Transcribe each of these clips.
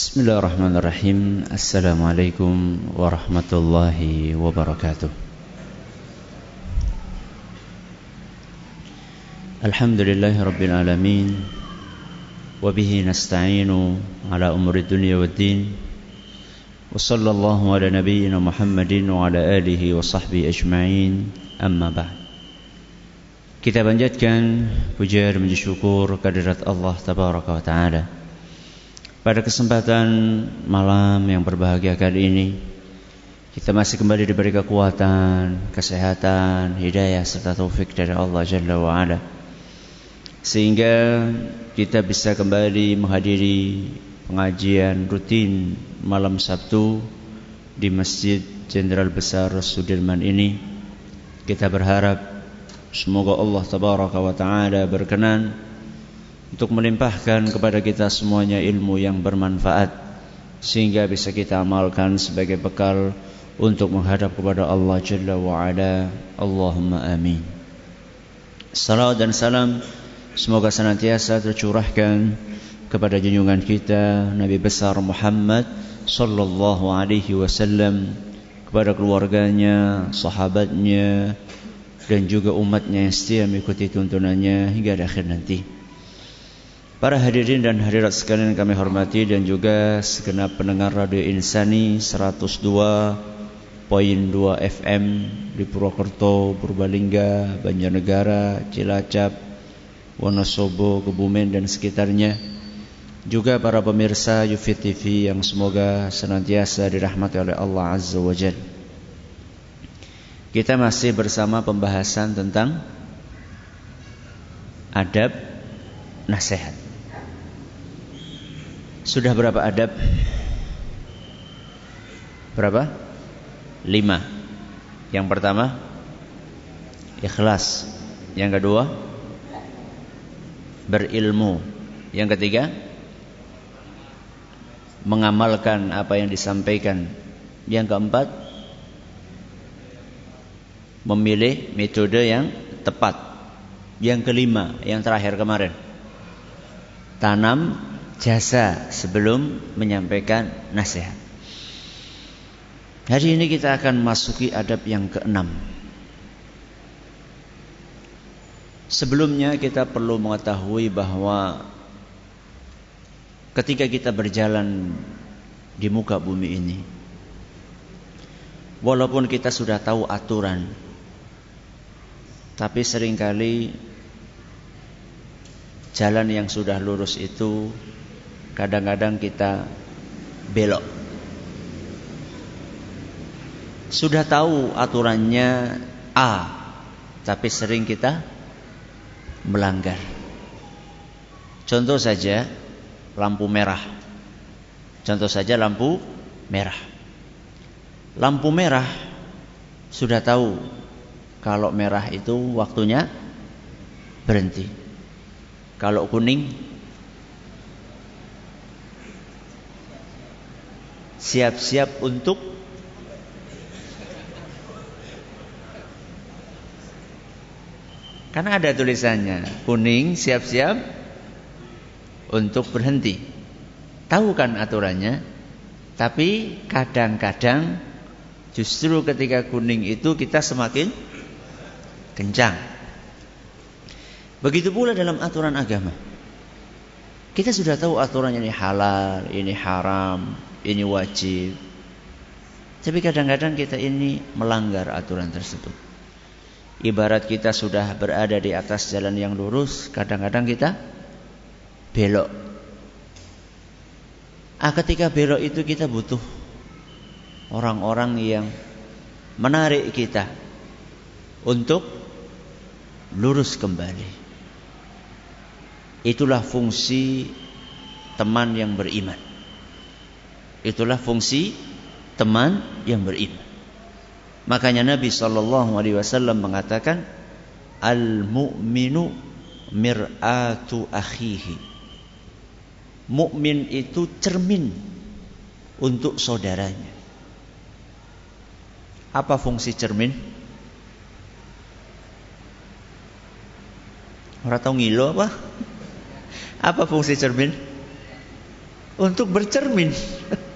بسم الله الرحمن الرحيم السلام عليكم ورحمة الله وبركاته الحمد لله رب العالمين وبه نستعين على أمور الدنيا والدين وصلى الله على نبينا محمد وعلى آله وصحبه أجمعين أما بعد Kita panjatkan puja dan syukur kehadirat Allah Tabaraka wa Ta'ala. Pada kesempatan malam yang berbahagia kali ini Kita masih kembali diberi kekuatan, kesehatan, hidayah serta taufik dari Allah Jalla wa Ala. Sehingga kita bisa kembali menghadiri pengajian rutin malam Sabtu Di Masjid Jenderal Besar Sudirman ini. Kita berharap Semoga Allah tabaraka wa taala berkenan untuk melimpahkan kepada kita semuanya ilmu yang bermanfaat sehingga bisa kita amalkan sebagai bekal untuk menghadap kepada Allah Jalla wa Ala. Allahumma amin. Salam dan salam semoga senantiasa tercurahkan kepada junjungan kita Nabi besar Muhammad sallallahu alaihi wasallam kepada keluarganya, sahabatnya, dan juga umatnya yang setia mengikuti tuntunannya hingga akhir nanti. Para hadirin dan hadirat sekalian kami hormati dan juga segenap pendengar Radio Insani 102.2 FM di Purwokerto, Purbalingga, Banjarnegara, Cilacap, Wonosobo, Kebumen dan sekitarnya. Juga para pemirsa Yufit TV yang semoga senantiasa dirahmati oleh Allah Azza wa Jalla. Kita masih bersama pembahasan tentang adab nasihat. Sudah berapa adab? Berapa? Lima. Yang pertama ikhlas. Yang kedua berilmu. Yang ketiga mengamalkan apa yang disampaikan. Yang keempat memilih metode yang tepat. Yang kelima, yang terakhir kemarin. Tanam jasa sebelum menyampaikan nasihat. Hari ini kita akan masuki adab yang keenam. Sebelumnya kita perlu mengetahui bahwa ketika kita berjalan di muka bumi ini, walaupun kita sudah tahu aturan tapi sering kali jalan yang sudah lurus itu kadang-kadang kita belok. Sudah tahu aturannya A, tapi sering kita melanggar. Contoh saja lampu merah. Contoh saja lampu merah. Lampu merah sudah tahu kalau merah itu waktunya berhenti. Kalau kuning siap-siap untuk Karena ada tulisannya kuning siap-siap untuk berhenti. Tahu kan aturannya? Tapi kadang-kadang justru ketika kuning itu kita semakin kencang. Begitu pula dalam aturan agama. Kita sudah tahu aturan ini halal, ini haram, ini wajib. Tapi kadang-kadang kita ini melanggar aturan tersebut. Ibarat kita sudah berada di atas jalan yang lurus, kadang-kadang kita belok. Ah, ketika belok itu kita butuh orang-orang yang menarik kita untuk lurus kembali. Itulah fungsi teman yang beriman. Itulah fungsi teman yang beriman. Makanya Nabi sallallahu alaihi wasallam mengatakan al-mu'minu mir'atu akhihi. Mukmin itu cermin untuk saudaranya. Apa fungsi cermin? Orang tahu ngilo apa? Apa fungsi cermin? untuk bercermin.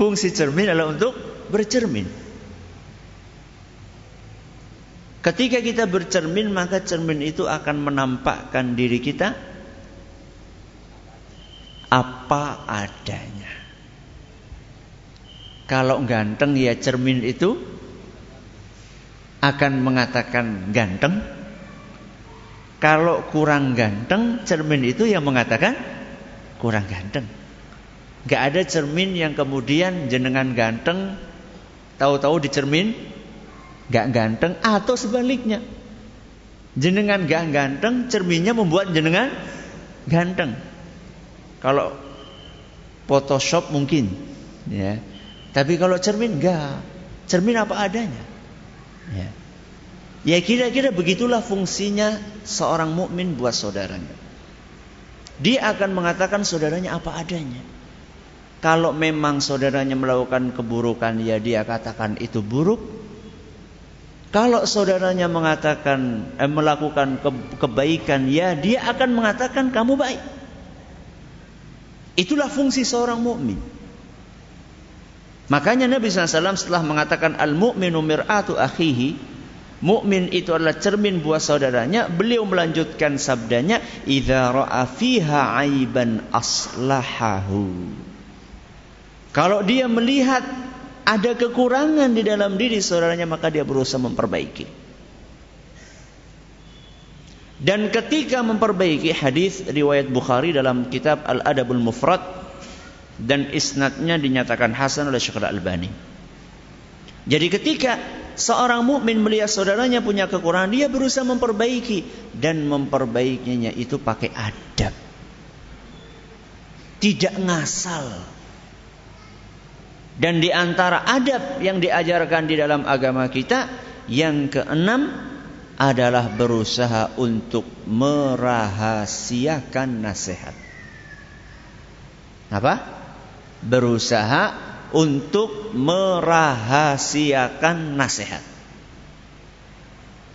Fungsi cermin adalah untuk bercermin. Ketika kita bercermin, maka cermin itu akan menampakkan diri kita apa adanya. Kalau ganteng ya cermin itu akan mengatakan ganteng. Kalau kurang ganteng, cermin itu yang mengatakan kurang ganteng. Gak ada cermin yang kemudian jenengan ganteng, tahu-tahu di cermin gak ganteng atau sebaliknya. Jenengan gak ganteng, cerminnya membuat jenengan ganteng. Kalau Photoshop mungkin, ya. Tapi kalau cermin enggak. Cermin apa adanya. Ya. Ya kira-kira begitulah fungsinya seorang mukmin buat saudaranya. Dia akan mengatakan saudaranya apa adanya. Kalau memang saudaranya melakukan keburukan, ya dia katakan itu buruk. Kalau saudaranya mengatakan eh, melakukan ke, kebaikan, ya dia akan mengatakan kamu baik. Itulah fungsi seorang mukmin. Makanya Nabi SAW setelah mengatakan al-mu'minu mir'atu akhihi Mukmin itu adalah cermin buat saudaranya. Beliau melanjutkan sabdanya, "Idza ra'a aiban aslahahu." Kalau dia melihat ada kekurangan di dalam diri saudaranya, maka dia berusaha memperbaiki. Dan ketika memperbaiki hadis riwayat Bukhari dalam kitab Al-Adabul Mufrad dan isnadnya dinyatakan hasan oleh Syekh Al-Albani. Jadi ketika seorang mukmin melihat saudaranya punya kekurangan, dia berusaha memperbaiki dan memperbaikinya itu pakai adab. Tidak ngasal. Dan di antara adab yang diajarkan di dalam agama kita, yang keenam adalah berusaha untuk merahasiakan nasihat. Apa? Berusaha untuk merahasiakan nasihat.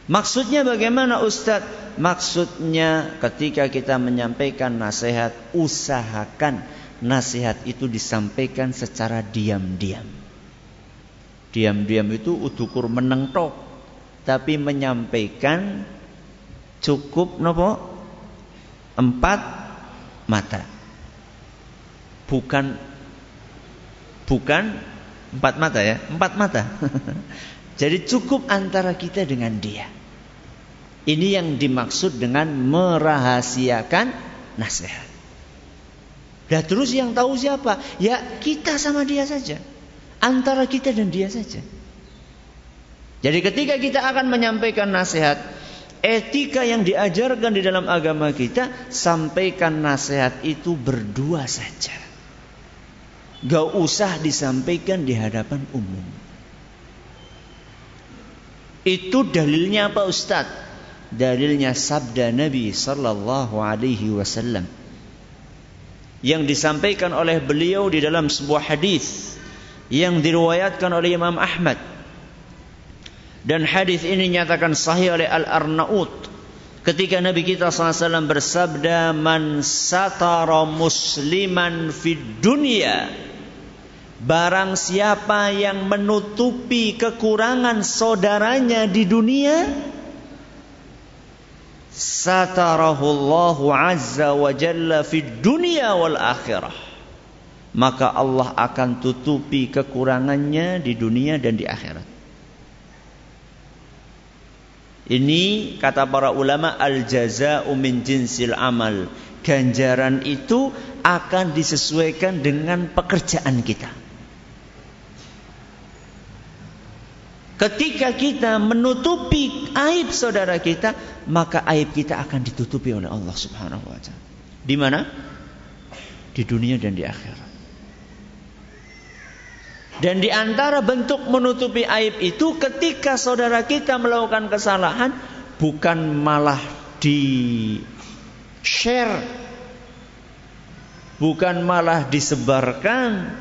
Maksudnya bagaimana Ustadz? Maksudnya ketika kita menyampaikan nasihat, usahakan nasihat itu disampaikan secara diam-diam. Diam-diam itu utukur menengtok, tapi menyampaikan cukup nopo empat mata. Bukan Bukan empat mata ya, empat mata. Jadi cukup antara kita dengan dia. Ini yang dimaksud dengan merahasiakan nasihat. Dan terus yang tahu siapa? Ya kita sama dia saja. Antara kita dan dia saja. Jadi ketika kita akan menyampaikan nasihat, etika yang diajarkan di dalam agama kita, sampaikan nasihat itu berdua saja. Gak usah disampaikan di hadapan umum. Itu dalilnya apa Ustaz? Dalilnya sabda Nabi sallallahu alaihi wasallam yang disampaikan oleh beliau di dalam sebuah hadis yang diriwayatkan oleh Imam Ahmad. Dan hadis ini nyatakan sahih oleh Al-Arnaut ketika Nabi kita SAW bersabda man satara musliman fid dunya Barang siapa yang menutupi kekurangan saudaranya di dunia Satarahullahu azza wa jalla fid dunia wal akhirah. Maka Allah akan tutupi kekurangannya di dunia dan di akhirat. Ini kata para ulama al jaza'u min jinsil amal. Ganjaran itu akan disesuaikan dengan pekerjaan kita Ketika kita menutupi aib saudara kita, maka aib kita akan ditutupi oleh Allah Subhanahu wa taala. Di mana? Di dunia dan di akhirat. Dan di antara bentuk menutupi aib itu ketika saudara kita melakukan kesalahan bukan malah di share bukan malah disebarkan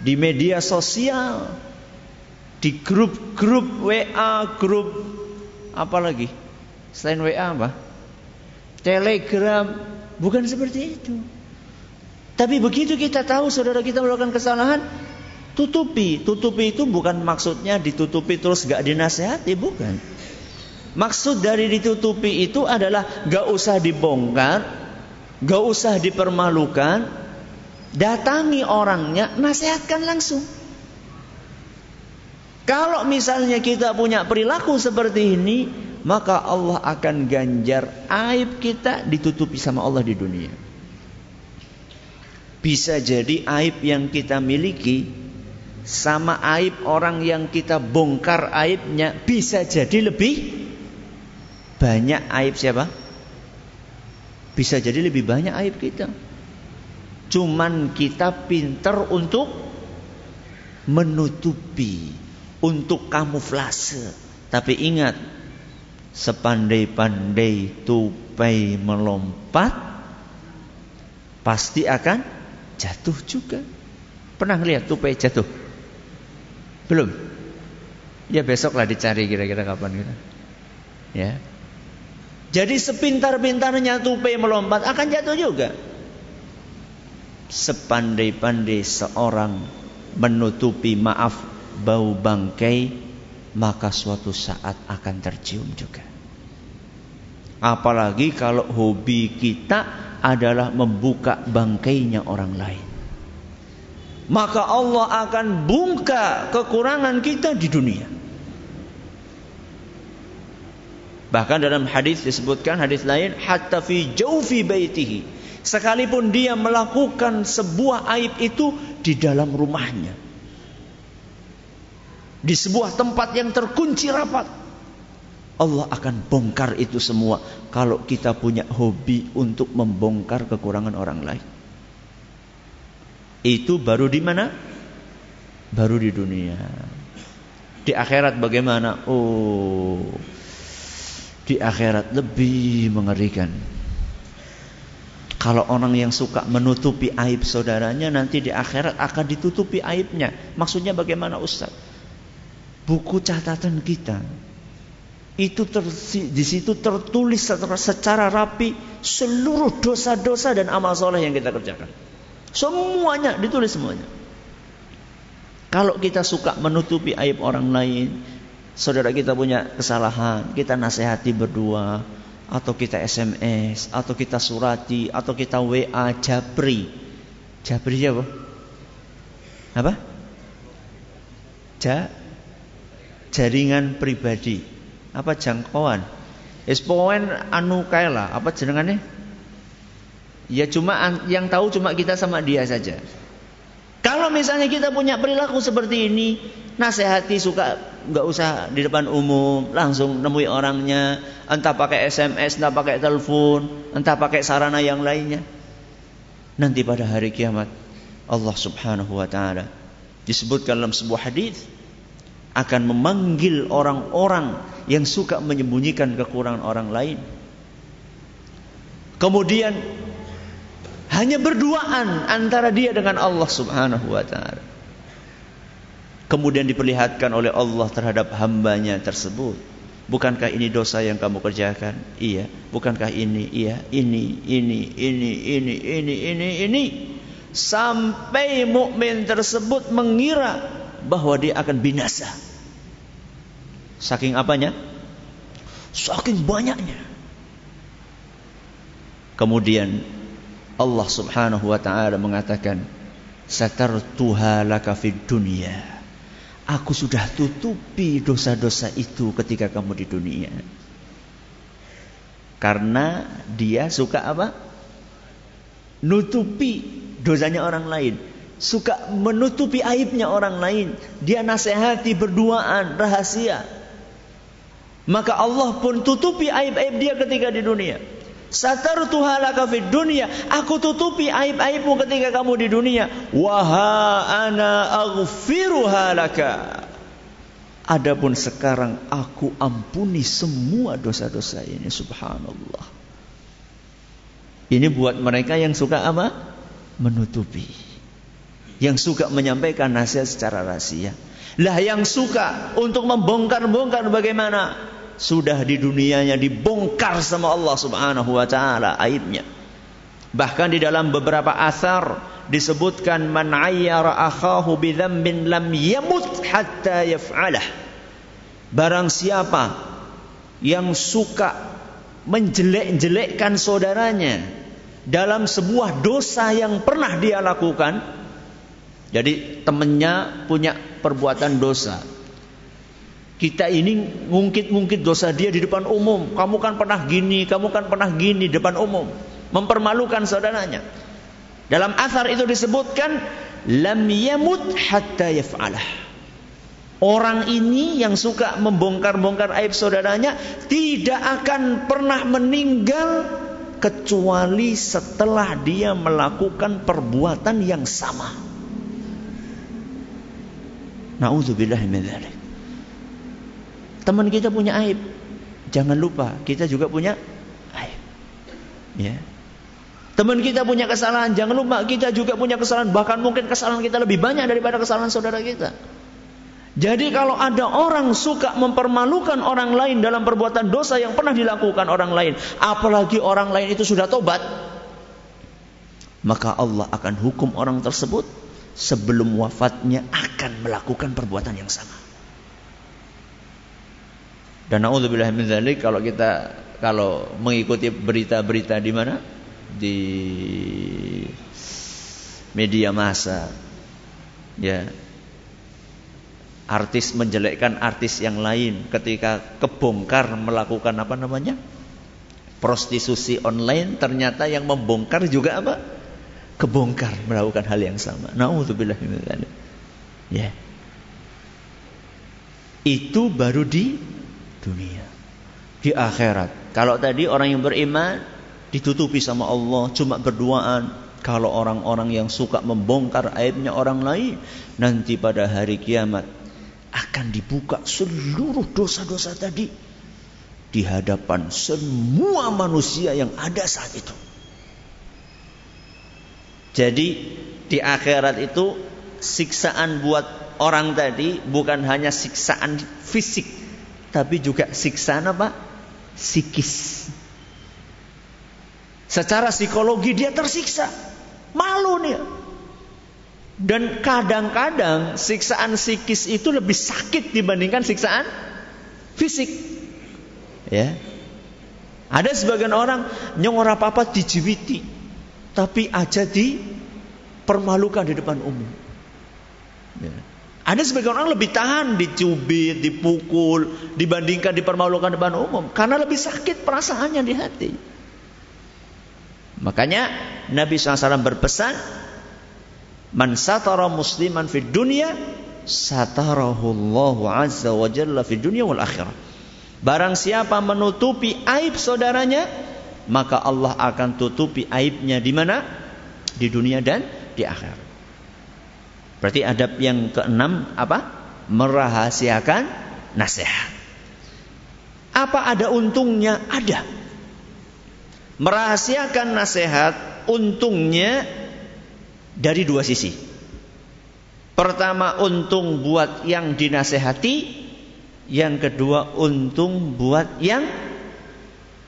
di media sosial di grup-grup WA, grup apa lagi? Selain WA apa? Telegram, bukan seperti itu. Tapi begitu kita tahu saudara kita melakukan kesalahan, tutupi. Tutupi itu bukan maksudnya ditutupi terus gak dinasehati, bukan. Maksud dari ditutupi itu adalah gak usah dibongkar, gak usah dipermalukan, datangi orangnya, nasihatkan langsung. Kalau misalnya kita punya perilaku seperti ini, maka Allah akan ganjar aib kita ditutupi sama Allah di dunia. Bisa jadi aib yang kita miliki sama aib orang yang kita bongkar aibnya bisa jadi lebih banyak aib siapa? Bisa jadi lebih banyak aib kita. Cuman kita pinter untuk menutupi, untuk kamuflase. Tapi ingat, sepandai-pandai tupai melompat, pasti akan jatuh juga. Pernah lihat tupai jatuh? Belum? Ya besoklah dicari kira-kira kapan gitu. Ya. Jadi sepintar-pintarnya tupai melompat akan jatuh juga. Sepandai-pandai seorang menutupi maaf bau bangkai maka suatu saat akan tercium juga. Apalagi kalau hobi kita adalah membuka bangkainya orang lain. Maka Allah akan bungka kekurangan kita di dunia. Bahkan dalam hadis disebutkan hadis lain hatta fi jaufi baitihi. Sekalipun dia melakukan sebuah aib itu di dalam rumahnya. Di sebuah tempat yang terkunci rapat. Allah akan bongkar itu semua kalau kita punya hobi untuk membongkar kekurangan orang lain. Itu baru di mana? Baru di dunia. Di akhirat bagaimana? Oh, di akhirat lebih mengerikan. Kalau orang yang suka menutupi aib saudaranya nanti di akhirat akan ditutupi aibnya. Maksudnya bagaimana Ustaz? Buku catatan kita itu ter, di situ tertulis secara, rapi seluruh dosa-dosa dan amal soleh yang kita kerjakan. Semuanya ditulis semuanya. Kalau kita suka menutupi aib orang lain, saudara kita punya kesalahan, kita nasihati berdua, atau kita SMS, atau kita surati, atau kita WA Jabri. Jabri apa? Apa? Ja, jaringan pribadi. Apa jangkauan? Es anu kaila apa jenengannya? Ya cuma yang tahu cuma kita sama dia saja. Kalau misalnya kita punya perilaku seperti ini nasihati suka nggak usah di depan umum langsung nemui orangnya entah pakai SMS entah pakai telepon entah pakai sarana yang lainnya. Nanti pada hari kiamat Allah Subhanahu wa taala disebutkan dalam sebuah hadis akan memanggil orang-orang yang suka menyembunyikan kekurangan orang lain. Kemudian hanya berduaan antara dia dengan Allah Subhanahu wa taala. Kemudian diperlihatkan oleh Allah terhadap hambanya tersebut. Bukankah ini dosa yang kamu kerjakan? Iya. Bukankah ini? Iya. Ini, ini, ini, ini, ini, ini, ini. Sampai mukmin tersebut mengira bahwa dia akan binasa. Saking apanya? Saking banyaknya. Kemudian Allah Subhanahu wa taala mengatakan, "Satartuha laka fid dunya." Aku sudah tutupi dosa-dosa itu ketika kamu di dunia. Karena dia suka apa? Nutupi dosanya orang lain suka menutupi aibnya orang lain. Dia nasihati berduaan, rahasia. Maka Allah pun tutupi aib-aib dia ketika di dunia. Satartuha laka fid dunia. Aku tutupi aib-aibmu ketika kamu di dunia. Waha ana aghfiruha laka. Adapun sekarang aku ampuni semua dosa-dosa ini subhanallah. Ini buat mereka yang suka apa? Menutupi yang suka menyampaikan nasihat secara rahasia. Lah yang suka untuk membongkar-bongkar bagaimana? Sudah di dunianya dibongkar sama Allah Subhanahu wa taala aibnya. Bahkan di dalam beberapa asar disebutkan man ayyara akhahu bidzambin lam yamut hatta yaf'alah. Barang siapa yang suka menjelek-jelekkan saudaranya dalam sebuah dosa yang pernah dia lakukan, jadi temannya punya perbuatan dosa. Kita ini ngungkit-ngungkit dosa dia di depan umum. Kamu kan pernah gini, kamu kan pernah gini di depan umum mempermalukan saudaranya. Dalam asar itu disebutkan lam yamut hatta yaf'alah. Orang ini yang suka membongkar-bongkar aib saudaranya tidak akan pernah meninggal kecuali setelah dia melakukan perbuatan yang sama. Nauzubillah min dzalik. Teman kita punya aib. Jangan lupa, kita juga punya aib. Ya. Teman kita punya kesalahan, jangan lupa kita juga punya kesalahan, bahkan mungkin kesalahan kita lebih banyak daripada kesalahan saudara kita. Jadi kalau ada orang suka mempermalukan orang lain dalam perbuatan dosa yang pernah dilakukan orang lain, apalagi orang lain itu sudah tobat, maka Allah akan hukum orang tersebut sebelum wafatnya akan melakukan perbuatan yang sama. Dan naudzubillah min kalau kita kalau mengikuti berita-berita di mana? di media massa ya artis menjelekkan artis yang lain ketika kebongkar melakukan apa namanya prostitusi online ternyata yang membongkar juga apa kebongkar melakukan hal yang sama. Naudzubillah ya. Itu baru di dunia. Di akhirat. Kalau tadi orang yang beriman ditutupi sama Allah cuma berduaan. Kalau orang-orang yang suka membongkar aibnya orang lain nanti pada hari kiamat akan dibuka seluruh dosa-dosa tadi di hadapan semua manusia yang ada saat itu. Jadi di akhirat itu siksaan buat orang tadi bukan hanya siksaan fisik tapi juga siksaan apa? Psikis. Secara psikologi dia tersiksa. Malu nih. Dan kadang-kadang siksaan psikis itu lebih sakit dibandingkan siksaan fisik. Ya. Ada sebagian orang nyongor apa-apa dijiwiti. Tapi aja dipermalukan di depan umum. Ya. Ada sebagian orang lebih tahan dicubit, dipukul, dibandingkan dipermalukan di depan umum. Karena lebih sakit perasaannya di hati. Makanya Nabi SAW berpesan, Man satara musliman fid dunya, satarahu Allah azza wa jalla fid dunya wal akhirah. Barang siapa menutupi aib saudaranya, maka Allah akan tutupi aibnya di mana? Di dunia dan di akhirat. Berarti adab yang keenam apa? Merahasiakan nasihat. Apa ada untungnya? Ada merahasiakan nasihat untungnya dari dua sisi. Pertama untung buat yang dinasehati, yang kedua untung buat yang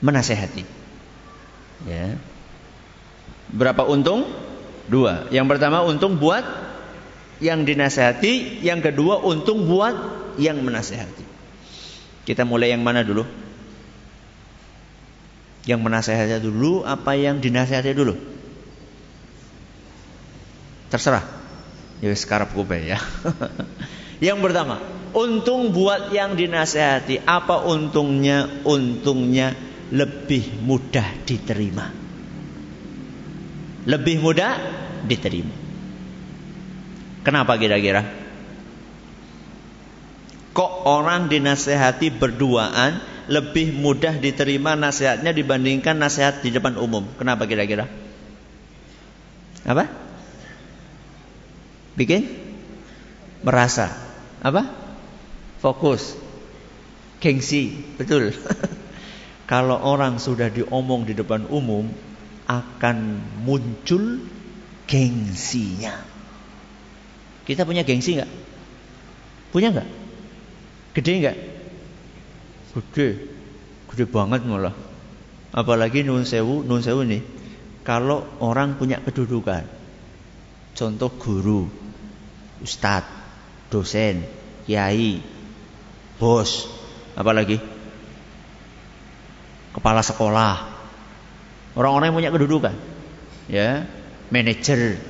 menasehati. Ya. Berapa untung? Dua. Yang pertama untung buat yang dinasehati, yang kedua untung buat yang menasehati. Kita mulai yang mana dulu? Yang menasehati dulu apa yang dinasehati dulu? Terserah. Ya sekarang kupe ya. yang pertama, untung buat yang dinasehati. Apa untungnya? Untungnya lebih mudah diterima. Lebih mudah diterima. Kenapa kira-kira? Kok orang dinasehati berduaan lebih mudah diterima nasihatnya dibandingkan nasihat di depan umum. Kenapa kira-kira? Apa? Bikin? Merasa. Apa? Fokus. Gengsi. Betul. Kalau orang sudah diomong di depan umum akan muncul gengsinya. Kita punya gengsi nggak? Punya nggak? Gede nggak? Gede. Gede banget malah. Apalagi nun sewu, nun sewu nih. kalau orang punya kedudukan. Contoh guru, ustadz, dosen, kiai, bos, apalagi kepala sekolah, orang-orang yang punya kedudukan, ya, manajer,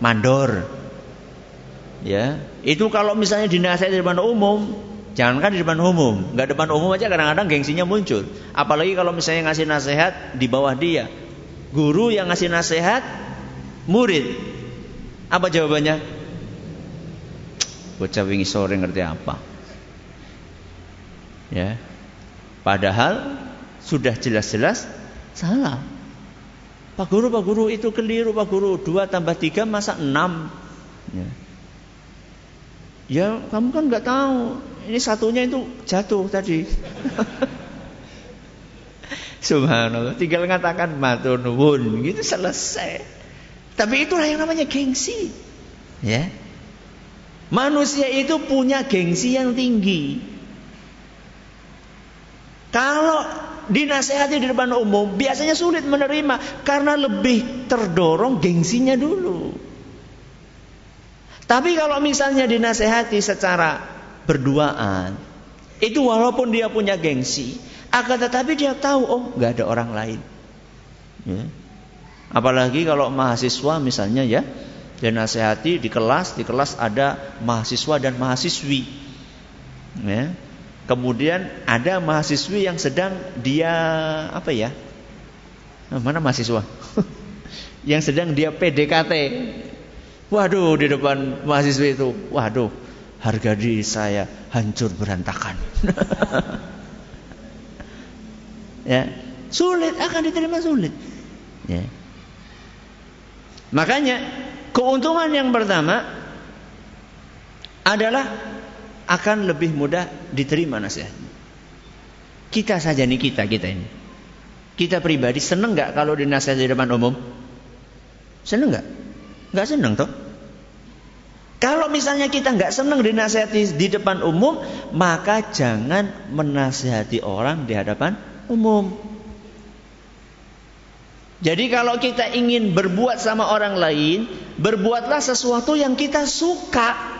mandor, ya, itu kalau misalnya dinasihati di depan umum, jangankan di depan umum, nggak depan umum aja kadang-kadang gengsinya muncul, apalagi kalau misalnya ngasih nasihat di bawah dia, guru yang ngasih nasihat, murid, apa jawabannya? Bocah wingi sore ngerti apa? Ya. Padahal sudah jelas-jelas salah. Pak guru, Pak guru itu keliru Pak guru. Dua tambah tiga masa enam. Ya. ya kamu kan nggak tahu. Ini satunya itu jatuh tadi. Subhanallah. Tinggal mengatakan matunun gitu selesai. Tapi itulah yang namanya gengsi. Ya. Manusia itu punya gengsi yang tinggi. Kalau dinasehati di depan umum, biasanya sulit menerima karena lebih terdorong gengsinya dulu. Tapi kalau misalnya dinasehati secara berduaan, itu walaupun dia punya gengsi, akan tetapi dia tahu, oh nggak ada orang lain. Ya. Apalagi kalau mahasiswa misalnya ya, dia nasihati di kelas, di kelas ada mahasiswa dan mahasiswi. Ya. Kemudian ada mahasiswi yang sedang dia apa ya? Nah, mana mahasiswa? yang sedang dia PDKT. Waduh, di depan mahasiswi itu, waduh, harga diri saya hancur berantakan. ya, sulit akan diterima sulit. Ya. Makanya Keuntungan yang pertama adalah akan lebih mudah diterima nasihat. Kita saja nih kita kita ini. Kita pribadi seneng nggak kalau dinasihati di depan umum? Seneng nggak? Nggak seneng toh? Kalau misalnya kita nggak seneng dinasihati di depan umum, maka jangan menasihati orang di hadapan umum. Jadi kalau kita ingin berbuat sama orang lain, berbuatlah sesuatu yang kita suka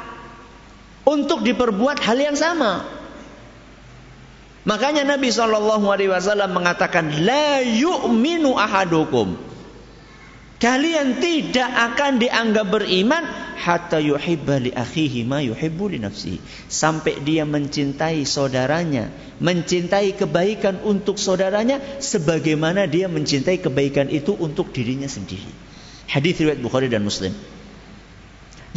untuk diperbuat hal yang sama. Makanya Nabi Shallallahu Alaihi Wasallam mengatakan, la yu'minu ahadukum. Kalian tidak akan dianggap beriman hatta yuhibba li akhihi ma yuhibbu li. Sampai dia mencintai saudaranya, mencintai kebaikan untuk saudaranya sebagaimana dia mencintai kebaikan itu untuk dirinya sendiri. Hadis riwayat Bukhari dan Muslim.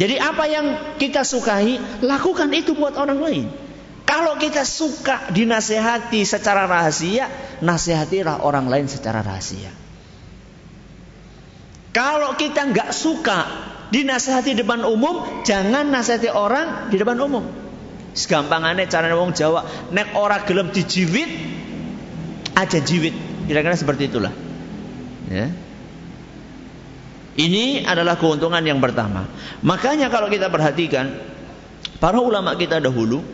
Jadi apa yang kita sukai, lakukan itu buat orang lain. Kalau kita suka dinasehati secara rahasia, nasihatilah orang lain secara rahasia. Kalau kita nggak suka dinasehati depan umum, jangan nasihati orang di depan umum. Segampangannya cara wong Jawa, nek ora gelem dijiwit, aja jiwit. Kira-kira seperti itulah. Ya. Ini adalah keuntungan yang pertama. Makanya kalau kita perhatikan, para ulama kita dahulu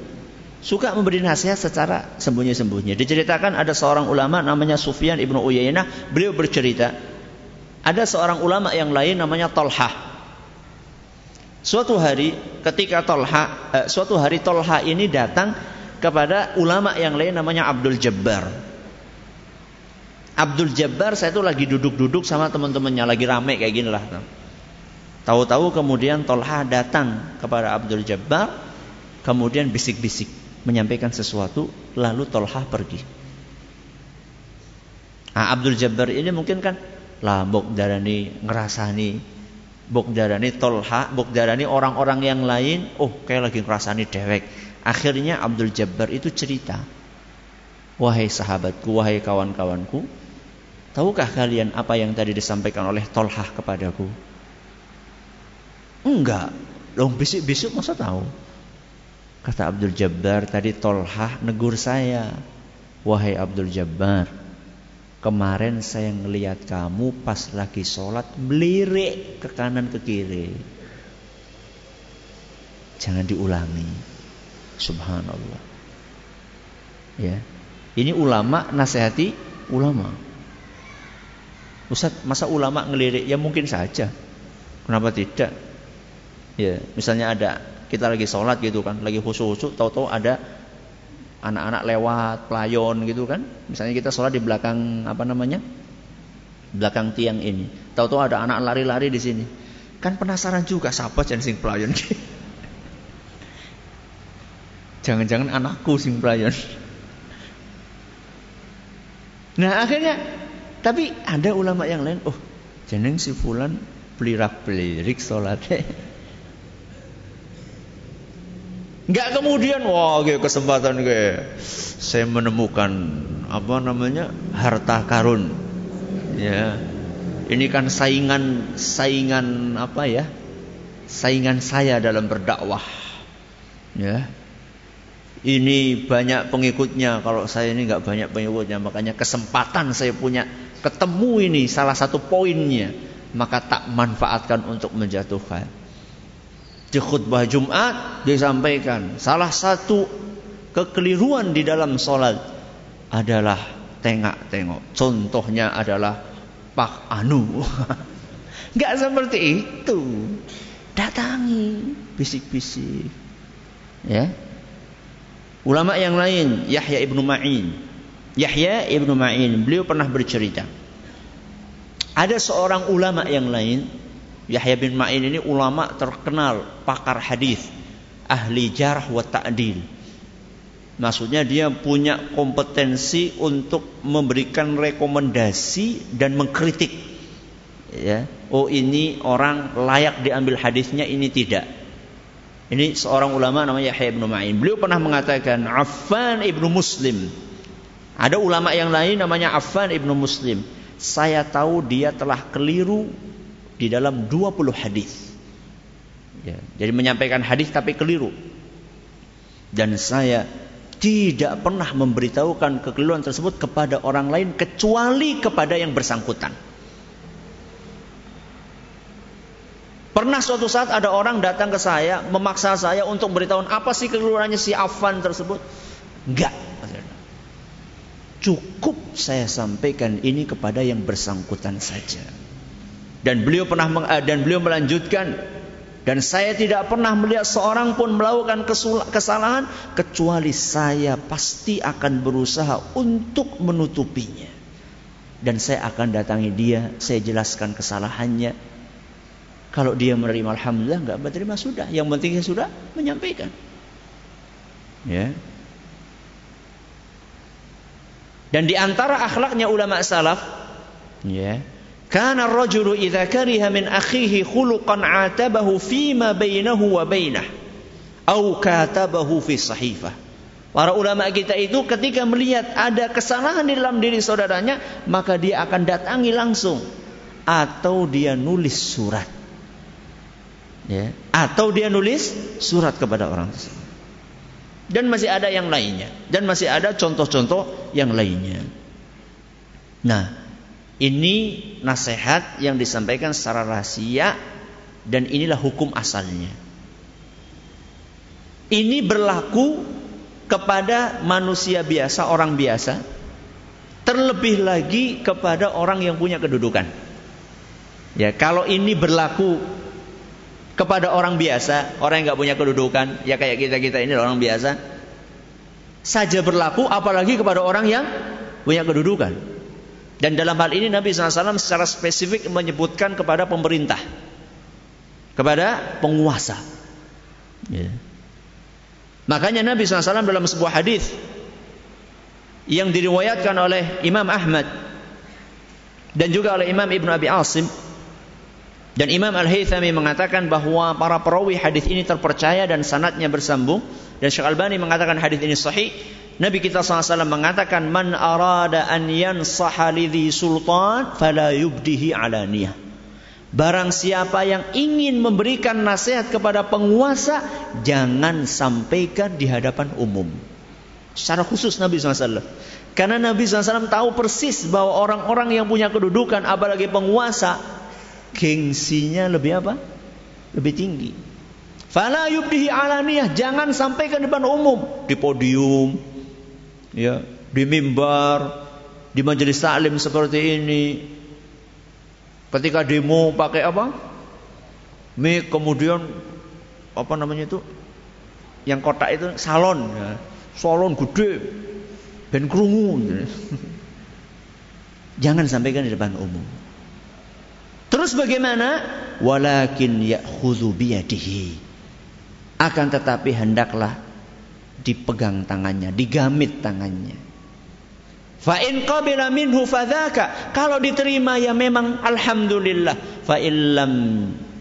suka memberi nasihat secara sembunyi-sembunyi. Diceritakan ada seorang ulama namanya Sufyan ibnu Uyainah, beliau bercerita, ada seorang ulama yang lain namanya Tolhah. Suatu hari ketika Tolha, eh, suatu hari Tolha ini datang kepada ulama yang lain namanya Abdul Jabbar. Abdul Jabbar saya itu lagi duduk-duduk sama teman-temannya lagi rame kayak gini lah. Tahu-tahu kemudian Tolha datang kepada Abdul Jabbar, kemudian bisik-bisik menyampaikan sesuatu, lalu Tolha pergi. Nah, Abdul Jabbar ini mungkin kan lah bok darani ngerasani bok darani tolha bok darani orang-orang yang lain oh kayak lagi ngerasani dewek akhirnya Abdul Jabbar itu cerita wahai sahabatku wahai kawan-kawanku tahukah kalian apa yang tadi disampaikan oleh Tolha kepadaku enggak dong bisik-bisik masa tahu kata Abdul Jabbar tadi Tolha negur saya wahai Abdul Jabbar Kemarin saya ngelihat kamu pas lagi sholat melirik ke kanan ke kiri. Jangan diulangi. Subhanallah. Ya. Ini ulama nasihati ulama. Ustaz, masa ulama ngelirik? Ya mungkin saja. Kenapa tidak? Ya, misalnya ada kita lagi sholat gitu kan, lagi khusyuk-khusyuk, tahu-tahu ada anak-anak lewat, pelayon gitu kan. Misalnya kita sholat di belakang apa namanya? Belakang tiang ini. Tahu-tahu ada anak lari-lari di sini. Kan penasaran juga siapa sing pelayon. Jangan-jangan anakku sing pelayon. Nah akhirnya tapi ada ulama yang lain, oh jeneng si fulan pelirak pelirik sholatnya. Enggak kemudian wah gue kesempatan gue saya menemukan apa namanya harta karun. Ya. Ini kan saingan saingan apa ya? Saingan saya dalam berdakwah. Ya. Ini banyak pengikutnya kalau saya ini enggak banyak pengikutnya makanya kesempatan saya punya ketemu ini salah satu poinnya, maka tak manfaatkan untuk menjatuhkan. Di khutbah Jumat disampaikan salah satu kekeliruan di dalam sholat adalah tengak-tengok. Contohnya adalah Pak Anu. Gak seperti itu. Datangi bisik-bisik. Ya. Ulama yang lain, Yahya ibnu Ma'in Yahya ibnu Ma'in beliau pernah bercerita. Ada seorang ulama yang lain Yahya bin Ma'in ini ulama terkenal pakar hadis ahli jarh wa ta'dil. Maksudnya dia punya kompetensi untuk memberikan rekomendasi dan mengkritik. Ya oh ini orang layak diambil hadisnya ini tidak. Ini seorang ulama namanya Yahya bin Ma'in. Beliau pernah mengatakan Affan ibnu Muslim ada ulama yang lain namanya Affan ibnu Muslim. Saya tahu dia telah keliru di dalam 20 hadis. Ya, jadi menyampaikan hadis tapi keliru. Dan saya tidak pernah memberitahukan kekeliruan tersebut kepada orang lain kecuali kepada yang bersangkutan. Pernah suatu saat ada orang datang ke saya memaksa saya untuk beritahu apa sih kekeliruannya si Affan tersebut. Enggak, Cukup saya sampaikan ini kepada yang bersangkutan saja. Dan beliau pernah eh, dan beliau melanjutkan dan saya tidak pernah melihat seorang pun melakukan kesalahan kecuali saya pasti akan berusaha untuk menutupinya. Dan saya akan datangi dia, saya jelaskan kesalahannya. Kalau dia menerima alhamdulillah, enggak menerima sudah. Yang penting saya sudah menyampaikan. Ya. Dan di antara akhlaknya ulama salaf, ya, kana ar-rajulu idza kariha min akhihi khuluqan atabahu fima bainahu wa bainah au katabahu fi sahifah. Para ulama kita itu ketika melihat ada kesalahan di dalam diri saudaranya, maka dia akan datangi langsung atau dia nulis surat. Ya, atau dia nulis surat kepada orang tersebut. Dan masih ada yang lainnya. Dan masih ada contoh-contoh yang lainnya. Nah, ini nasihat yang disampaikan secara rahasia dan inilah hukum asalnya. Ini berlaku kepada manusia biasa, orang biasa, terlebih lagi kepada orang yang punya kedudukan. Ya, kalau ini berlaku kepada orang biasa, orang yang nggak punya kedudukan, ya kayak kita kita ini orang biasa, saja berlaku, apalagi kepada orang yang punya kedudukan. Dan dalam hal ini Nabi SAW secara spesifik menyebutkan kepada pemerintah, kepada penguasa. Ya. Makanya Nabi SAW dalam sebuah hadis yang diriwayatkan oleh Imam Ahmad dan juga oleh Imam Ibn Abi Asim dan Imam Al-Haythami mengatakan bahwa para perawi hadis ini terpercaya dan sanatnya bersambung. Dan Syekh Albani mengatakan hadis ini sahih. Nabi kita SAW mengatakan man arada an yansaha lidhi sultan fala yubdihi alaniyah. Barang siapa yang ingin memberikan nasihat kepada penguasa jangan sampaikan di hadapan umum. Secara khusus Nabi SAW. Karena Nabi SAW tahu persis bahwa orang-orang yang punya kedudukan apalagi penguasa gengsinya lebih apa? Lebih tinggi. Fala yubdihi alaniyah, jangan sampaikan di depan umum, di podium, ya, di mimbar, di majelis taklim seperti ini. Ketika demo pakai apa? Mic kemudian apa namanya itu? Yang kotak itu salon, ya. salon gede, ben krungu. Jangan sampaikan di depan umum. Terus bagaimana? Walakin ya'khudhu biyadihi. Akan tetapi hendaklah dipegang tangannya, digamit tangannya. Fa in qabila minhu fadzaka. Kalau diterima ya memang alhamdulillah. Fa illam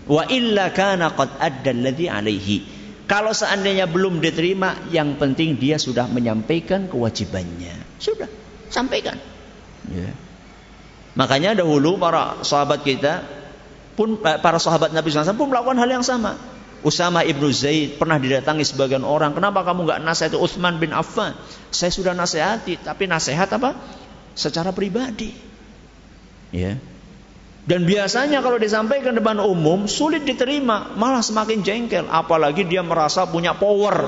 wa illa kana qad adda alladhi alaihi. Kalau seandainya belum diterima, yang penting dia sudah menyampaikan kewajibannya. Sudah, sampaikan. Ya. Makanya dahulu para sahabat kita pun eh, para sahabat Nabi SAW pun melakukan hal yang sama. Usama ibnu Zaid pernah didatangi sebagian orang. Kenapa kamu nggak nasihati Utsman bin Affan? Saya sudah nasihati, tapi nasihat apa? Secara pribadi. Ya. Dan biasanya kalau disampaikan depan umum sulit diterima, malah semakin jengkel. Apalagi dia merasa punya power.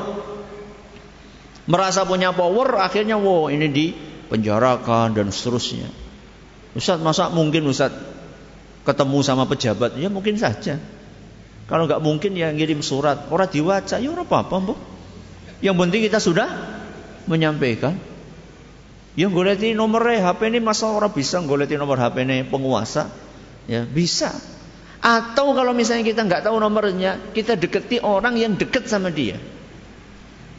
Merasa punya power, akhirnya wow ini dipenjarakan dan seterusnya. Ustaz masa mungkin Ustaz ketemu sama pejabat? Ya mungkin saja. Kalau nggak mungkin ya ngirim surat, orang diwaca, ya orang apa-apa, bu. Yang penting kita sudah menyampaikan. Yang goleti nomor HP ini masa orang bisa goleti nomor HP ini penguasa? Ya, bisa. Atau kalau misalnya kita nggak tahu nomornya, kita deketi orang yang deket sama dia.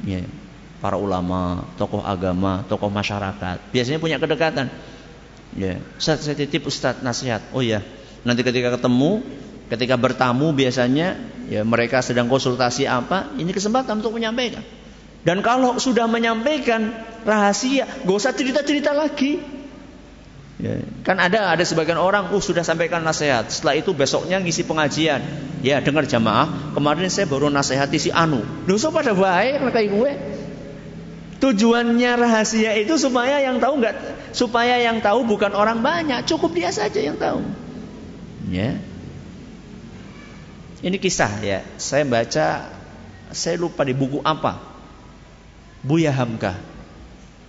Ya, para ulama, tokoh agama, tokoh masyarakat, biasanya punya kedekatan. Ya, Ustaz, saya titip Ustaz nasihat. Oh ya, nanti ketika ketemu, ketika bertamu biasanya ya mereka sedang konsultasi apa, ini kesempatan untuk menyampaikan. Dan kalau sudah menyampaikan rahasia, gak usah cerita-cerita lagi. Ya, kan ada ada sebagian orang, uh sudah sampaikan nasihat. Setelah itu besoknya ngisi pengajian. Ya dengar jamaah, kemarin saya baru nasihati si Anu. So pada baik kayak gue. Tujuannya rahasia itu supaya yang tahu nggak, supaya yang tahu bukan orang banyak, cukup dia saja yang tahu. Ya. Ini kisah ya. Saya baca, saya lupa di buku apa. Buya Hamka.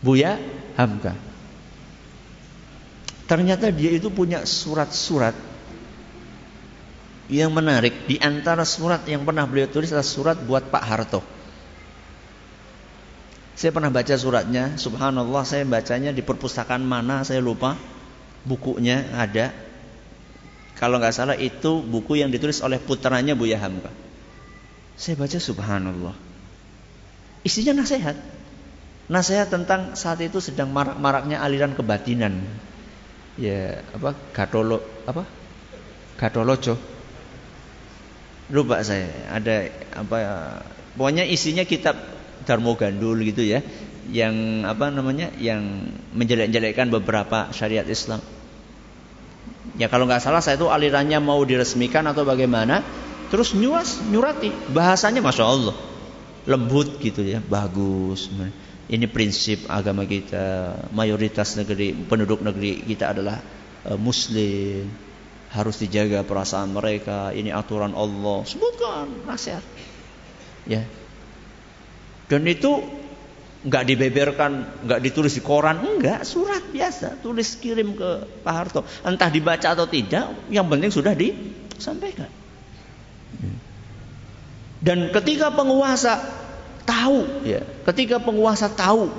Buya Hamka. Ternyata dia itu punya surat-surat yang menarik. Di antara surat yang pernah beliau tulis adalah surat buat Pak Harto. Saya pernah baca suratnya, subhanallah saya bacanya di perpustakaan mana saya lupa. Bukunya ada. Kalau nggak salah itu buku yang ditulis oleh putranya Buya Hamka. Saya baca subhanallah. Isinya nasihat. Nasihat tentang saat itu sedang marak-maraknya aliran kebatinan ya apa Gatolo apa Gatolojo lupa saya ada apa pokoknya isinya kitab Darmo Gandul gitu ya yang apa namanya yang menjelek-jelekkan beberapa syariat Islam ya kalau nggak salah saya itu alirannya mau diresmikan atau bagaimana terus nyuas nyurati bahasanya masya Allah lembut gitu ya bagus ini prinsip agama kita. Mayoritas negeri penduduk negeri kita adalah uh, muslim. Harus dijaga perasaan mereka. Ini aturan Allah. Sebutkan nasihat. Ya. Dan itu nggak dibeberkan, nggak ditulis di koran, enggak, surat biasa, tulis kirim ke Pak Harto. Entah dibaca atau tidak, yang penting sudah disampaikan. Dan ketika penguasa tahu ya, ketika penguasa tahu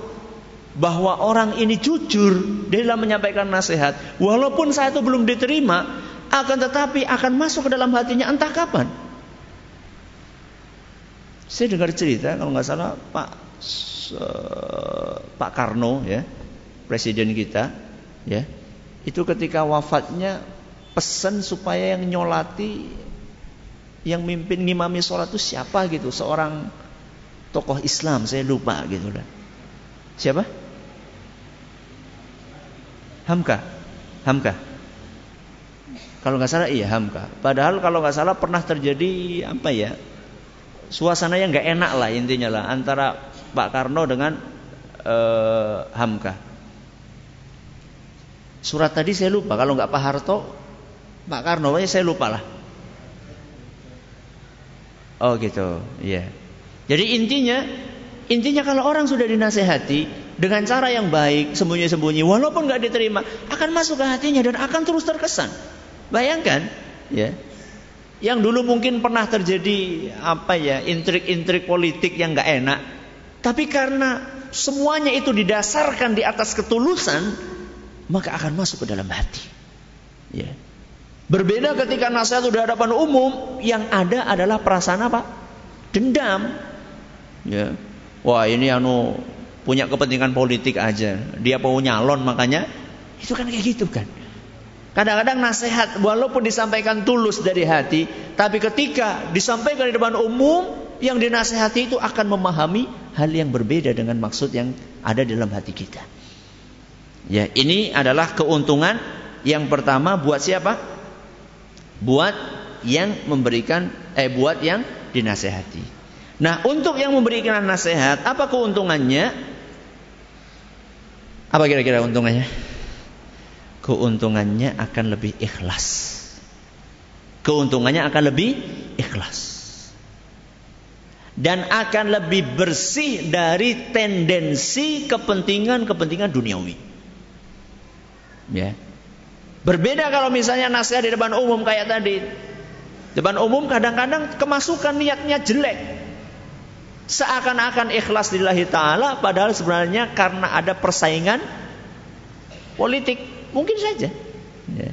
bahwa orang ini jujur dalam menyampaikan nasihat, walaupun saat itu belum diterima, akan tetapi akan masuk ke dalam hatinya entah kapan. Saya dengar cerita kalau nggak salah Pak uh, Pak Karno ya, presiden kita ya, itu ketika wafatnya pesan supaya yang nyolati yang mimpin ngimami sholat itu siapa gitu seorang tokoh Islam saya lupa gitu lah. Siapa? Hamka. Hamka. Kalau nggak salah iya Hamka. Padahal kalau nggak salah pernah terjadi apa ya? Suasana yang nggak enak lah intinya lah antara Pak Karno dengan uh, Hamka. Surat tadi saya lupa. Kalau nggak Pak Harto, Pak Karno, saya lupa lah. Oh gitu, iya. Yeah. Jadi intinya, intinya kalau orang sudah dinasehati dengan cara yang baik, sembunyi-sembunyi, walaupun nggak diterima, akan masuk ke hatinya dan akan terus terkesan. Bayangkan, ya. Yang dulu mungkin pernah terjadi apa ya, intrik-intrik politik yang nggak enak, tapi karena semuanya itu didasarkan di atas ketulusan, maka akan masuk ke dalam hati. Ya. Berbeda ketika nasihat sudah hadapan umum, yang ada adalah perasaan apa? Dendam. Ya. Wah ini anu punya kepentingan politik aja. Dia mau nyalon makanya itu kan kayak gitu kan. Kadang-kadang nasihat walaupun disampaikan tulus dari hati, tapi ketika disampaikan di depan umum, yang dinasehati itu akan memahami hal yang berbeda dengan maksud yang ada dalam hati kita. Ya, ini adalah keuntungan yang pertama buat siapa? buat yang memberikan eh buat yang dinasehati. Nah, untuk yang memberikan nasihat, apa keuntungannya? Apa kira-kira keuntungannya? Keuntungannya akan lebih ikhlas. Keuntungannya akan lebih ikhlas. Dan akan lebih bersih dari tendensi kepentingan-kepentingan duniawi. Ya. Berbeda kalau misalnya nasihat di depan umum kayak tadi. Depan umum kadang-kadang kemasukan niatnya jelek. Seakan-akan ikhlas lillahi ta'ala padahal sebenarnya karena ada persaingan politik. Mungkin saja. Ya.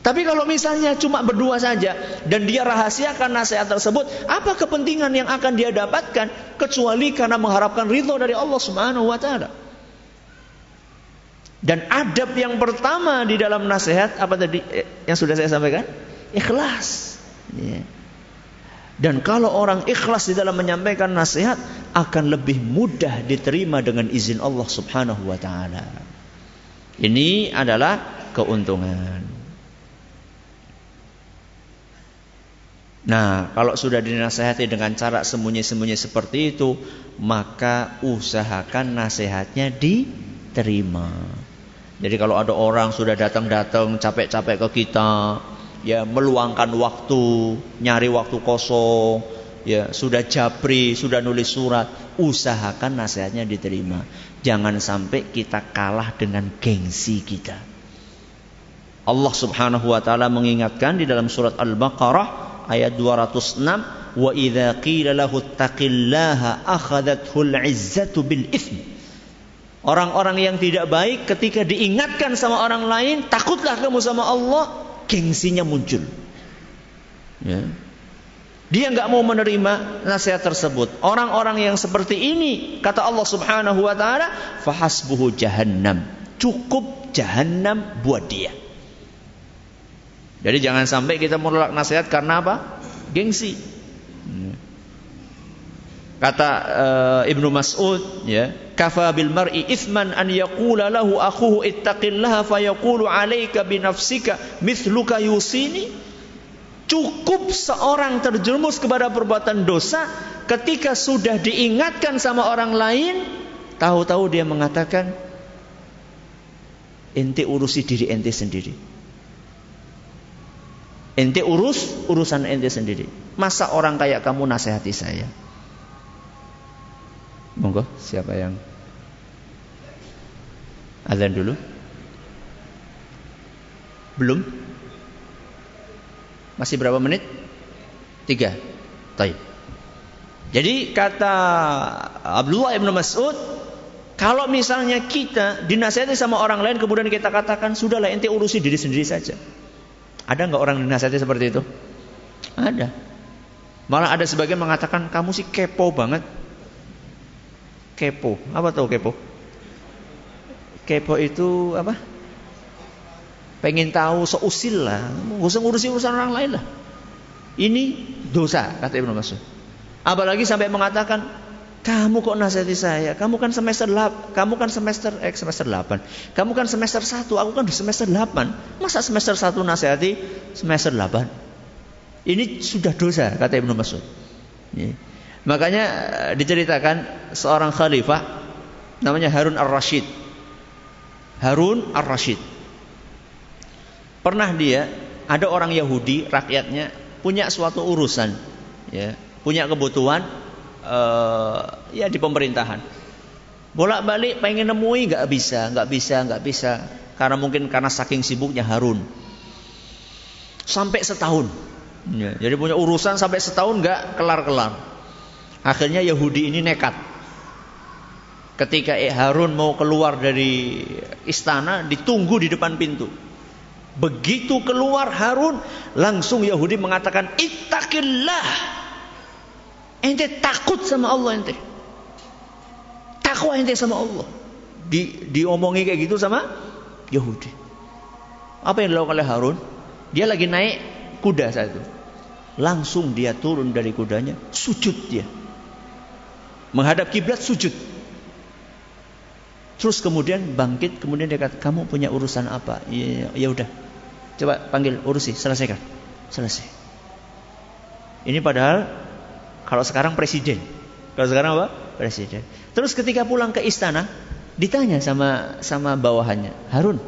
Tapi kalau misalnya cuma berdua saja dan dia rahasiakan nasihat tersebut, apa kepentingan yang akan dia dapatkan kecuali karena mengharapkan ridho dari Allah Subhanahu wa taala? Dan adab yang pertama di dalam nasihat apa tadi eh, yang sudah saya sampaikan? Ikhlas. Ya. Dan kalau orang ikhlas di dalam menyampaikan nasihat akan lebih mudah diterima dengan izin Allah Subhanahu wa taala. Ini adalah keuntungan. Nah, kalau sudah dinasehati dengan cara sembunyi-sembunyi seperti itu, maka usahakan nasihatnya diterima. Jadi kalau ada orang sudah datang-datang capek-capek ke kita, ya meluangkan waktu, nyari waktu kosong, ya sudah japri, sudah nulis surat, usahakan nasihatnya diterima. Jangan sampai kita kalah dengan gengsi kita. Allah Subhanahu wa taala mengingatkan di dalam surat Al-Baqarah ayat 206, "Wa idza qila lahu taqillaha akhadathu al-'izzatu bil itsm." Orang-orang yang tidak baik ketika diingatkan sama orang lain, takutlah kamu sama Allah, gengsinya muncul. Ya. Dia nggak mau menerima nasihat tersebut. Orang-orang yang seperti ini, kata Allah Subhanahu wa taala, fahasbuhu jahannam. Cukup jahannam buat dia. Jadi jangan sampai kita menolak nasihat karena apa? Gengsi. Kata uh, Ibnu Mas'ud, ya, kafa bil mar'i ithman an yaqula lahu akhuhu ittaqillaha fayaqulu alayka bi nafsika mithluka yusini. Cukup seorang terjerumus kepada perbuatan dosa ketika sudah diingatkan sama orang lain, tahu-tahu dia mengatakan ente urusi diri ente sendiri. Ente urus urusan ente sendiri. Masa orang kayak kamu nasihati saya? Monggo, siapa yang azan dulu? Belum? Masih berapa menit? Tiga. Taib. Jadi kata Abdullah ibn Mas'ud, kalau misalnya kita dinasihati sama orang lain kemudian kita katakan sudahlah ente urusi diri sendiri saja. Ada nggak orang dinasihati seperti itu? Ada. Malah ada sebagian mengatakan kamu sih kepo banget kepo. Apa tahu kepo? Kepo itu apa? Pengen tahu seusil lah. Gak usah ngurusi urusan orang lain lah. Ini dosa kata Ibnu Mas'ud. Apalagi sampai mengatakan kamu kok nasihati saya? Kamu kan semester 8, kamu kan semester eh semester 8. Kamu kan semester 1, aku kan semester 8. Masa semester 1 nasihati semester 8? Ini sudah dosa kata Ibnu Mas'ud. Yeah. Makanya eh, diceritakan seorang khalifah namanya Harun Ar-Rasyid. Harun Ar-Rasyid. Pernah dia ada orang Yahudi rakyatnya punya suatu urusan ya, punya kebutuhan uh, ya di pemerintahan. Bolak-balik pengen nemui nggak bisa, nggak bisa, nggak bisa karena mungkin karena saking sibuknya Harun. sampai setahun. Ya, jadi punya urusan sampai setahun nggak kelar-kelar. Akhirnya Yahudi ini nekat. Ketika Harun mau keluar dari istana, ditunggu di depan pintu. Begitu keluar Harun, langsung Yahudi mengatakan, Ittaqillah. Ente takut sama Allah ente. Takwa ente sama Allah. Di, diomongi kayak gitu sama Yahudi. Apa yang dilakukan oleh Harun? Dia lagi naik kuda saat itu. Langsung dia turun dari kudanya, sujud dia. Menghadap kiblat sujud. Terus kemudian bangkit, kemudian dia kata, kamu punya urusan apa? Ya, ya udah, coba panggil urusi, selesaikan, selesai. Ini padahal kalau sekarang presiden, kalau sekarang apa? Presiden. Terus ketika pulang ke istana, ditanya sama sama bawahannya, Harun,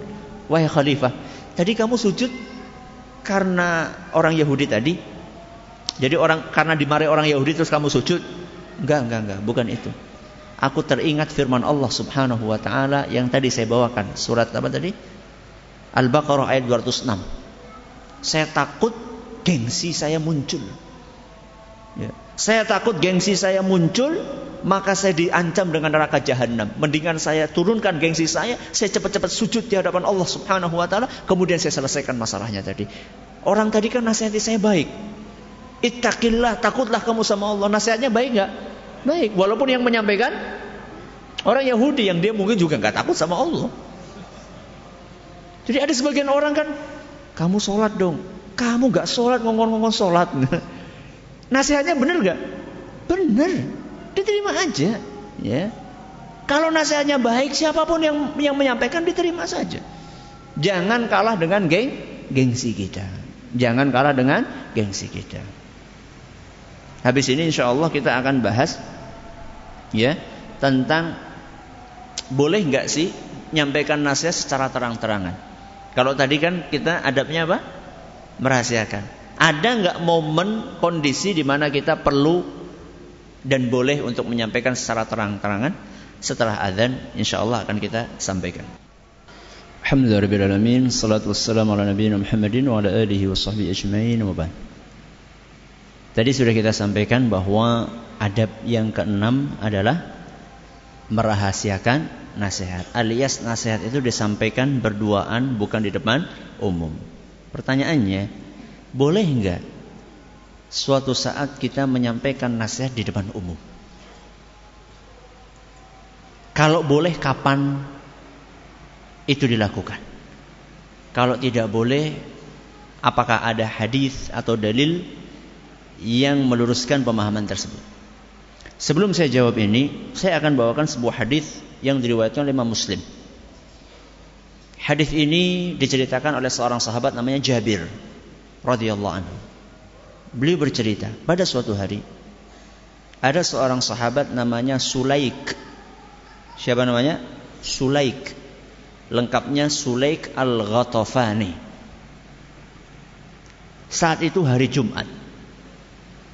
wahai khalifah, tadi kamu sujud karena orang Yahudi tadi? Jadi orang karena dimarahi orang Yahudi terus kamu sujud? Enggak, enggak, enggak, bukan itu aku teringat firman Allah Subhanahu wa taala yang tadi saya bawakan. Surat apa tadi? Al-Baqarah ayat 206. Saya takut gengsi saya muncul. Ya. Saya takut gengsi saya muncul, maka saya diancam dengan neraka jahanam. Mendingan saya turunkan gengsi saya, saya cepat-cepat sujud di hadapan Allah Subhanahu wa taala, kemudian saya selesaikan masalahnya tadi. Orang tadi kan nasihati saya baik. Ittaqillah, takutlah kamu sama Allah. Nasihatnya baik nggak? Baik, walaupun yang menyampaikan orang Yahudi yang dia mungkin juga nggak takut sama Allah. Jadi ada sebagian orang kan, kamu sholat dong, kamu nggak sholat ngomong-ngomong sholat. Nasihatnya benar nggak? Benar, diterima aja. Ya, kalau nasihatnya baik, siapa pun yang yang menyampaikan diterima saja. Jangan kalah dengan geng, gengsi kita. Jangan kalah dengan gengsi kita. Habis ini insya Allah kita akan bahas ya tentang boleh nggak sih nyampaikan nasihat secara terang-terangan. Kalau tadi kan kita adabnya apa? Merahasiakan. Ada nggak momen kondisi di mana kita perlu dan boleh untuk menyampaikan secara terang-terangan setelah adzan insya Allah akan kita sampaikan. Alhamdulillahirobbilalamin. Salatu wassalamu ala nabiyina Muhammadin wa ala alihi wa sahbihi ajma'in wa ba'd. Tadi sudah kita sampaikan bahwa adab yang keenam adalah merahasiakan nasihat. Alias nasihat itu disampaikan berduaan bukan di depan umum. Pertanyaannya, boleh enggak suatu saat kita menyampaikan nasihat di depan umum? Kalau boleh kapan itu dilakukan? Kalau tidak boleh, apakah ada hadis atau dalil yang meluruskan pemahaman tersebut. Sebelum saya jawab ini, saya akan bawakan sebuah hadis yang diriwayatkan oleh Imam Muslim. Hadis ini diceritakan oleh seorang sahabat namanya Jabir radhiyallahu anhu. Beliau bercerita, pada suatu hari ada seorang sahabat namanya Sulaik. Siapa namanya? Sulaik. Lengkapnya Sulaik Al-Ghatafani. Saat itu hari Jumat.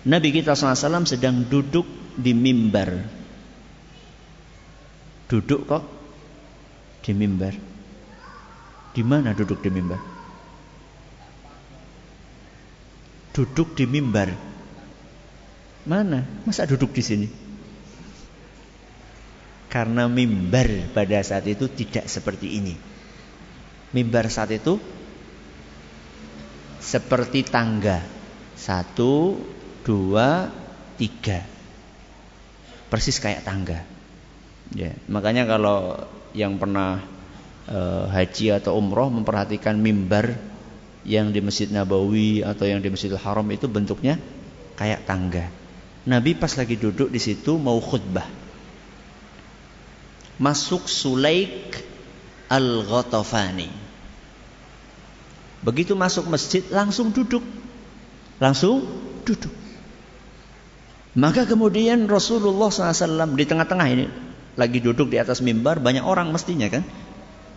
Nabi kita SAW sedang duduk di mimbar. Duduk kok di mimbar. Di mana duduk di mimbar? Duduk di mimbar. Mana? Masa duduk di sini? Karena mimbar pada saat itu tidak seperti ini. Mimbar saat itu seperti tangga. Satu, dua, tiga. Persis kayak tangga. Ya, makanya kalau yang pernah e, haji atau umroh memperhatikan mimbar yang di Masjid Nabawi atau yang di Masjidil Haram itu bentuknya kayak tangga. Nabi pas lagi duduk di situ mau khutbah. Masuk Sulaik Al-Ghatafani. Begitu masuk masjid langsung duduk. Langsung duduk. Maka kemudian Rasulullah SAW di tengah-tengah ini lagi duduk di atas mimbar banyak orang mestinya kan.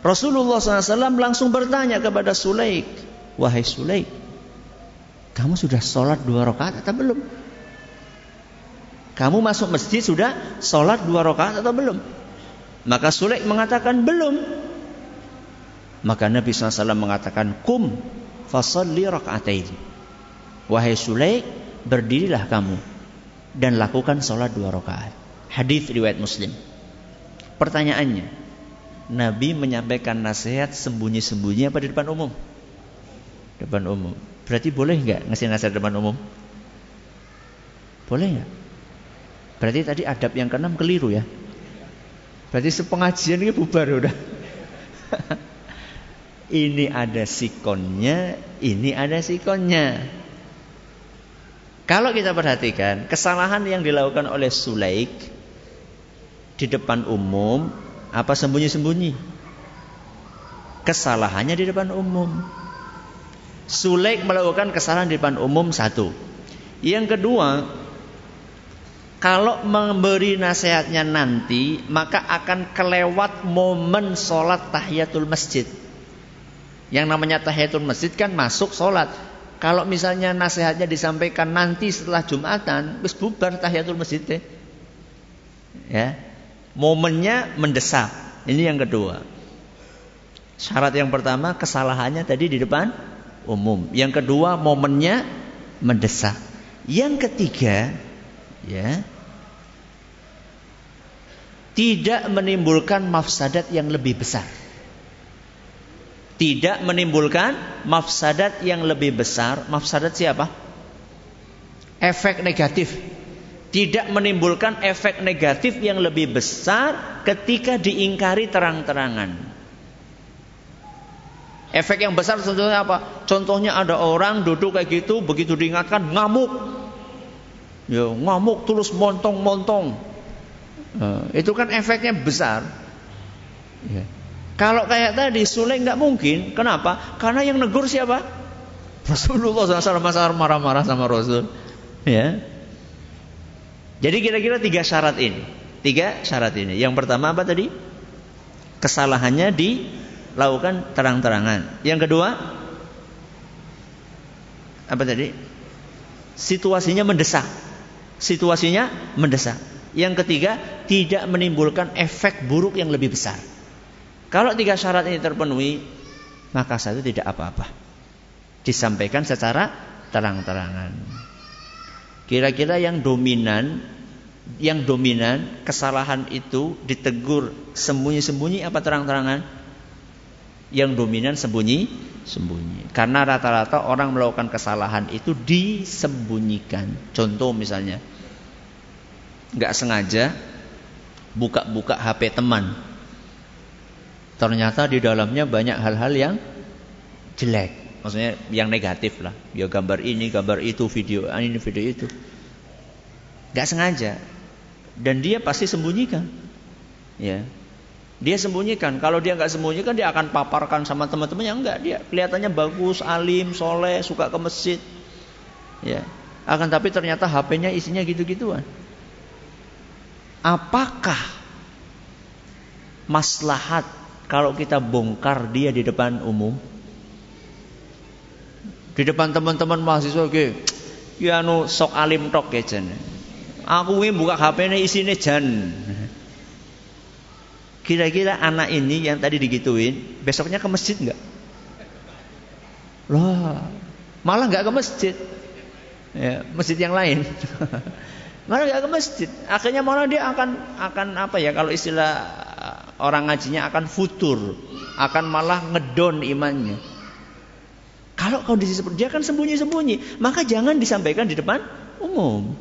Rasulullah SAW langsung bertanya kepada Sulaik, wahai Sulaik, kamu sudah sholat dua rakaat atau belum? Kamu masuk masjid sudah sholat dua rakaat atau belum? Maka Sulaik mengatakan belum. Maka Nabi SAW mengatakan kum fasalli rakaatain. Wahai Sulaik, berdirilah kamu dan lakukan sholat dua rakaat. Hadis riwayat Muslim. Pertanyaannya, Nabi menyampaikan nasihat sembunyi-sembunyi apa di depan umum? Depan umum. Berarti boleh nggak ngasih nasihat depan umum? Boleh nggak? Berarti tadi adab yang keenam keliru ya. Berarti sepengajian ini bubar udah. ini ada sikonnya, ini ada sikonnya. Kalau kita perhatikan kesalahan yang dilakukan oleh Sulaik di depan umum apa sembunyi-sembunyi? Kesalahannya di depan umum. Sulaik melakukan kesalahan di depan umum satu. Yang kedua, kalau memberi nasihatnya nanti, maka akan kelewat momen sholat tahiyatul masjid. Yang namanya tahiyatul masjid kan masuk sholat. Kalau misalnya nasihatnya disampaikan nanti setelah Jumatan, wis bubar tahiyatul masjid. Ya. Momennya mendesak. Ini yang kedua. Syarat yang pertama kesalahannya tadi di depan umum. Yang kedua momennya mendesak. Yang ketiga, ya. Tidak menimbulkan mafsadat yang lebih besar tidak menimbulkan mafsadat yang lebih besar. Mafsadat siapa? Efek negatif. Tidak menimbulkan efek negatif yang lebih besar ketika diingkari terang-terangan. Efek yang besar contohnya apa? Contohnya ada orang duduk kayak gitu, begitu diingatkan ngamuk. Ya, ngamuk terus montong-montong. Nah, itu kan efeknya besar. Ya. Kalau kayak tadi Sule nggak mungkin. Kenapa? Karena yang negur siapa? Rasulullah SAW marah-marah sama Rasul. Ya. Jadi kira-kira tiga syarat ini. Tiga syarat ini. Yang pertama apa tadi? Kesalahannya dilakukan terang-terangan. Yang kedua, apa tadi? Situasinya mendesak. Situasinya mendesak. Yang ketiga, tidak menimbulkan efek buruk yang lebih besar. Kalau tiga syarat ini terpenuhi, maka satu tidak apa-apa. Disampaikan secara terang-terangan. Kira-kira yang dominan, yang dominan kesalahan itu ditegur sembunyi-sembunyi apa terang-terangan? Yang dominan sembunyi, sembunyi. Karena rata-rata orang melakukan kesalahan itu disembunyikan. Contoh misalnya, nggak sengaja buka-buka HP teman, ternyata di dalamnya banyak hal-hal yang jelek. Maksudnya yang negatif lah. Ya gambar ini, gambar itu, video ini, video itu. Gak sengaja. Dan dia pasti sembunyikan. Ya. Dia sembunyikan. Kalau dia nggak sembunyikan, dia akan paparkan sama teman-temannya. Enggak, dia kelihatannya bagus, alim, soleh, suka ke masjid. Ya. Akan tapi ternyata HP-nya isinya gitu-gituan. Apakah maslahat kalau kita bongkar dia di depan umum. Di depan teman-teman mahasiswa oke. Ya anu sok alim tok ya jan. Aku ini buka HP ini isinya jan. Kira-kira anak ini yang tadi digituin besoknya ke masjid nggak? Lah malah nggak ke masjid. Ya, masjid yang lain. Malah nggak ke masjid. Akhirnya malah dia akan akan apa ya kalau istilah orang ngajinya akan futur, akan malah ngedon imannya. Kalau kondisi seperti dia kan sembunyi-sembunyi, maka jangan disampaikan di depan umum.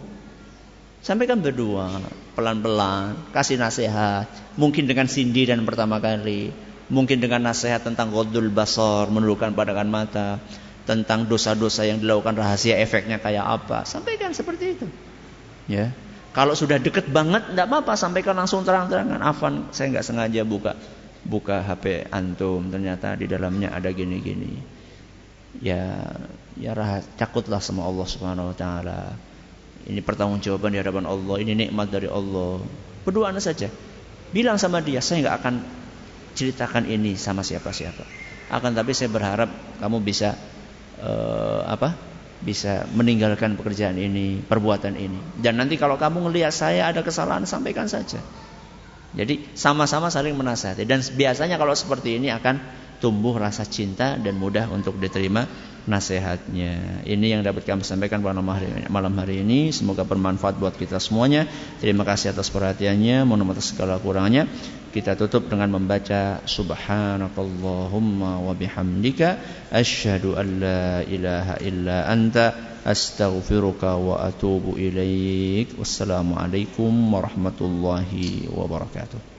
Sampaikan berdua, pelan-pelan, kasih nasihat, mungkin dengan sindiran pertama kali, mungkin dengan nasihat tentang godul basor, menundukkan pandangan mata, tentang dosa-dosa yang dilakukan rahasia efeknya kayak apa. Sampaikan seperti itu. Ya. Kalau sudah deket banget, tidak apa-apa, sampaikan langsung terang-terangan. Afan, saya nggak sengaja buka buka HP antum, ternyata di dalamnya ada gini-gini. Ya, ya rahat, takutlah sama Allah Subhanahu Wa Taala. Ini pertanggungjawaban di hadapan Allah, ini nikmat dari Allah. Berdoa saja, bilang sama dia, saya nggak akan ceritakan ini sama siapa-siapa. Akan tapi saya berharap kamu bisa uh, apa? Bisa meninggalkan pekerjaan ini, perbuatan ini. Dan nanti kalau kamu melihat saya ada kesalahan, sampaikan saja. Jadi sama-sama saling menasihati. Dan biasanya kalau seperti ini akan tumbuh rasa cinta dan mudah untuk diterima nasihatnya. Ini yang dapat kami sampaikan pada malam hari ini. Semoga bermanfaat buat kita semuanya. Terima kasih atas perhatiannya. Mohon maaf atas segala kurangannya. Kita tutup dengan membaca Subhanakallahumma wa bihamdika asyhadu an la ilaha illa anta astaghfiruka wa atubu ilaik. Wassalamualaikum warahmatullahi wabarakatuh.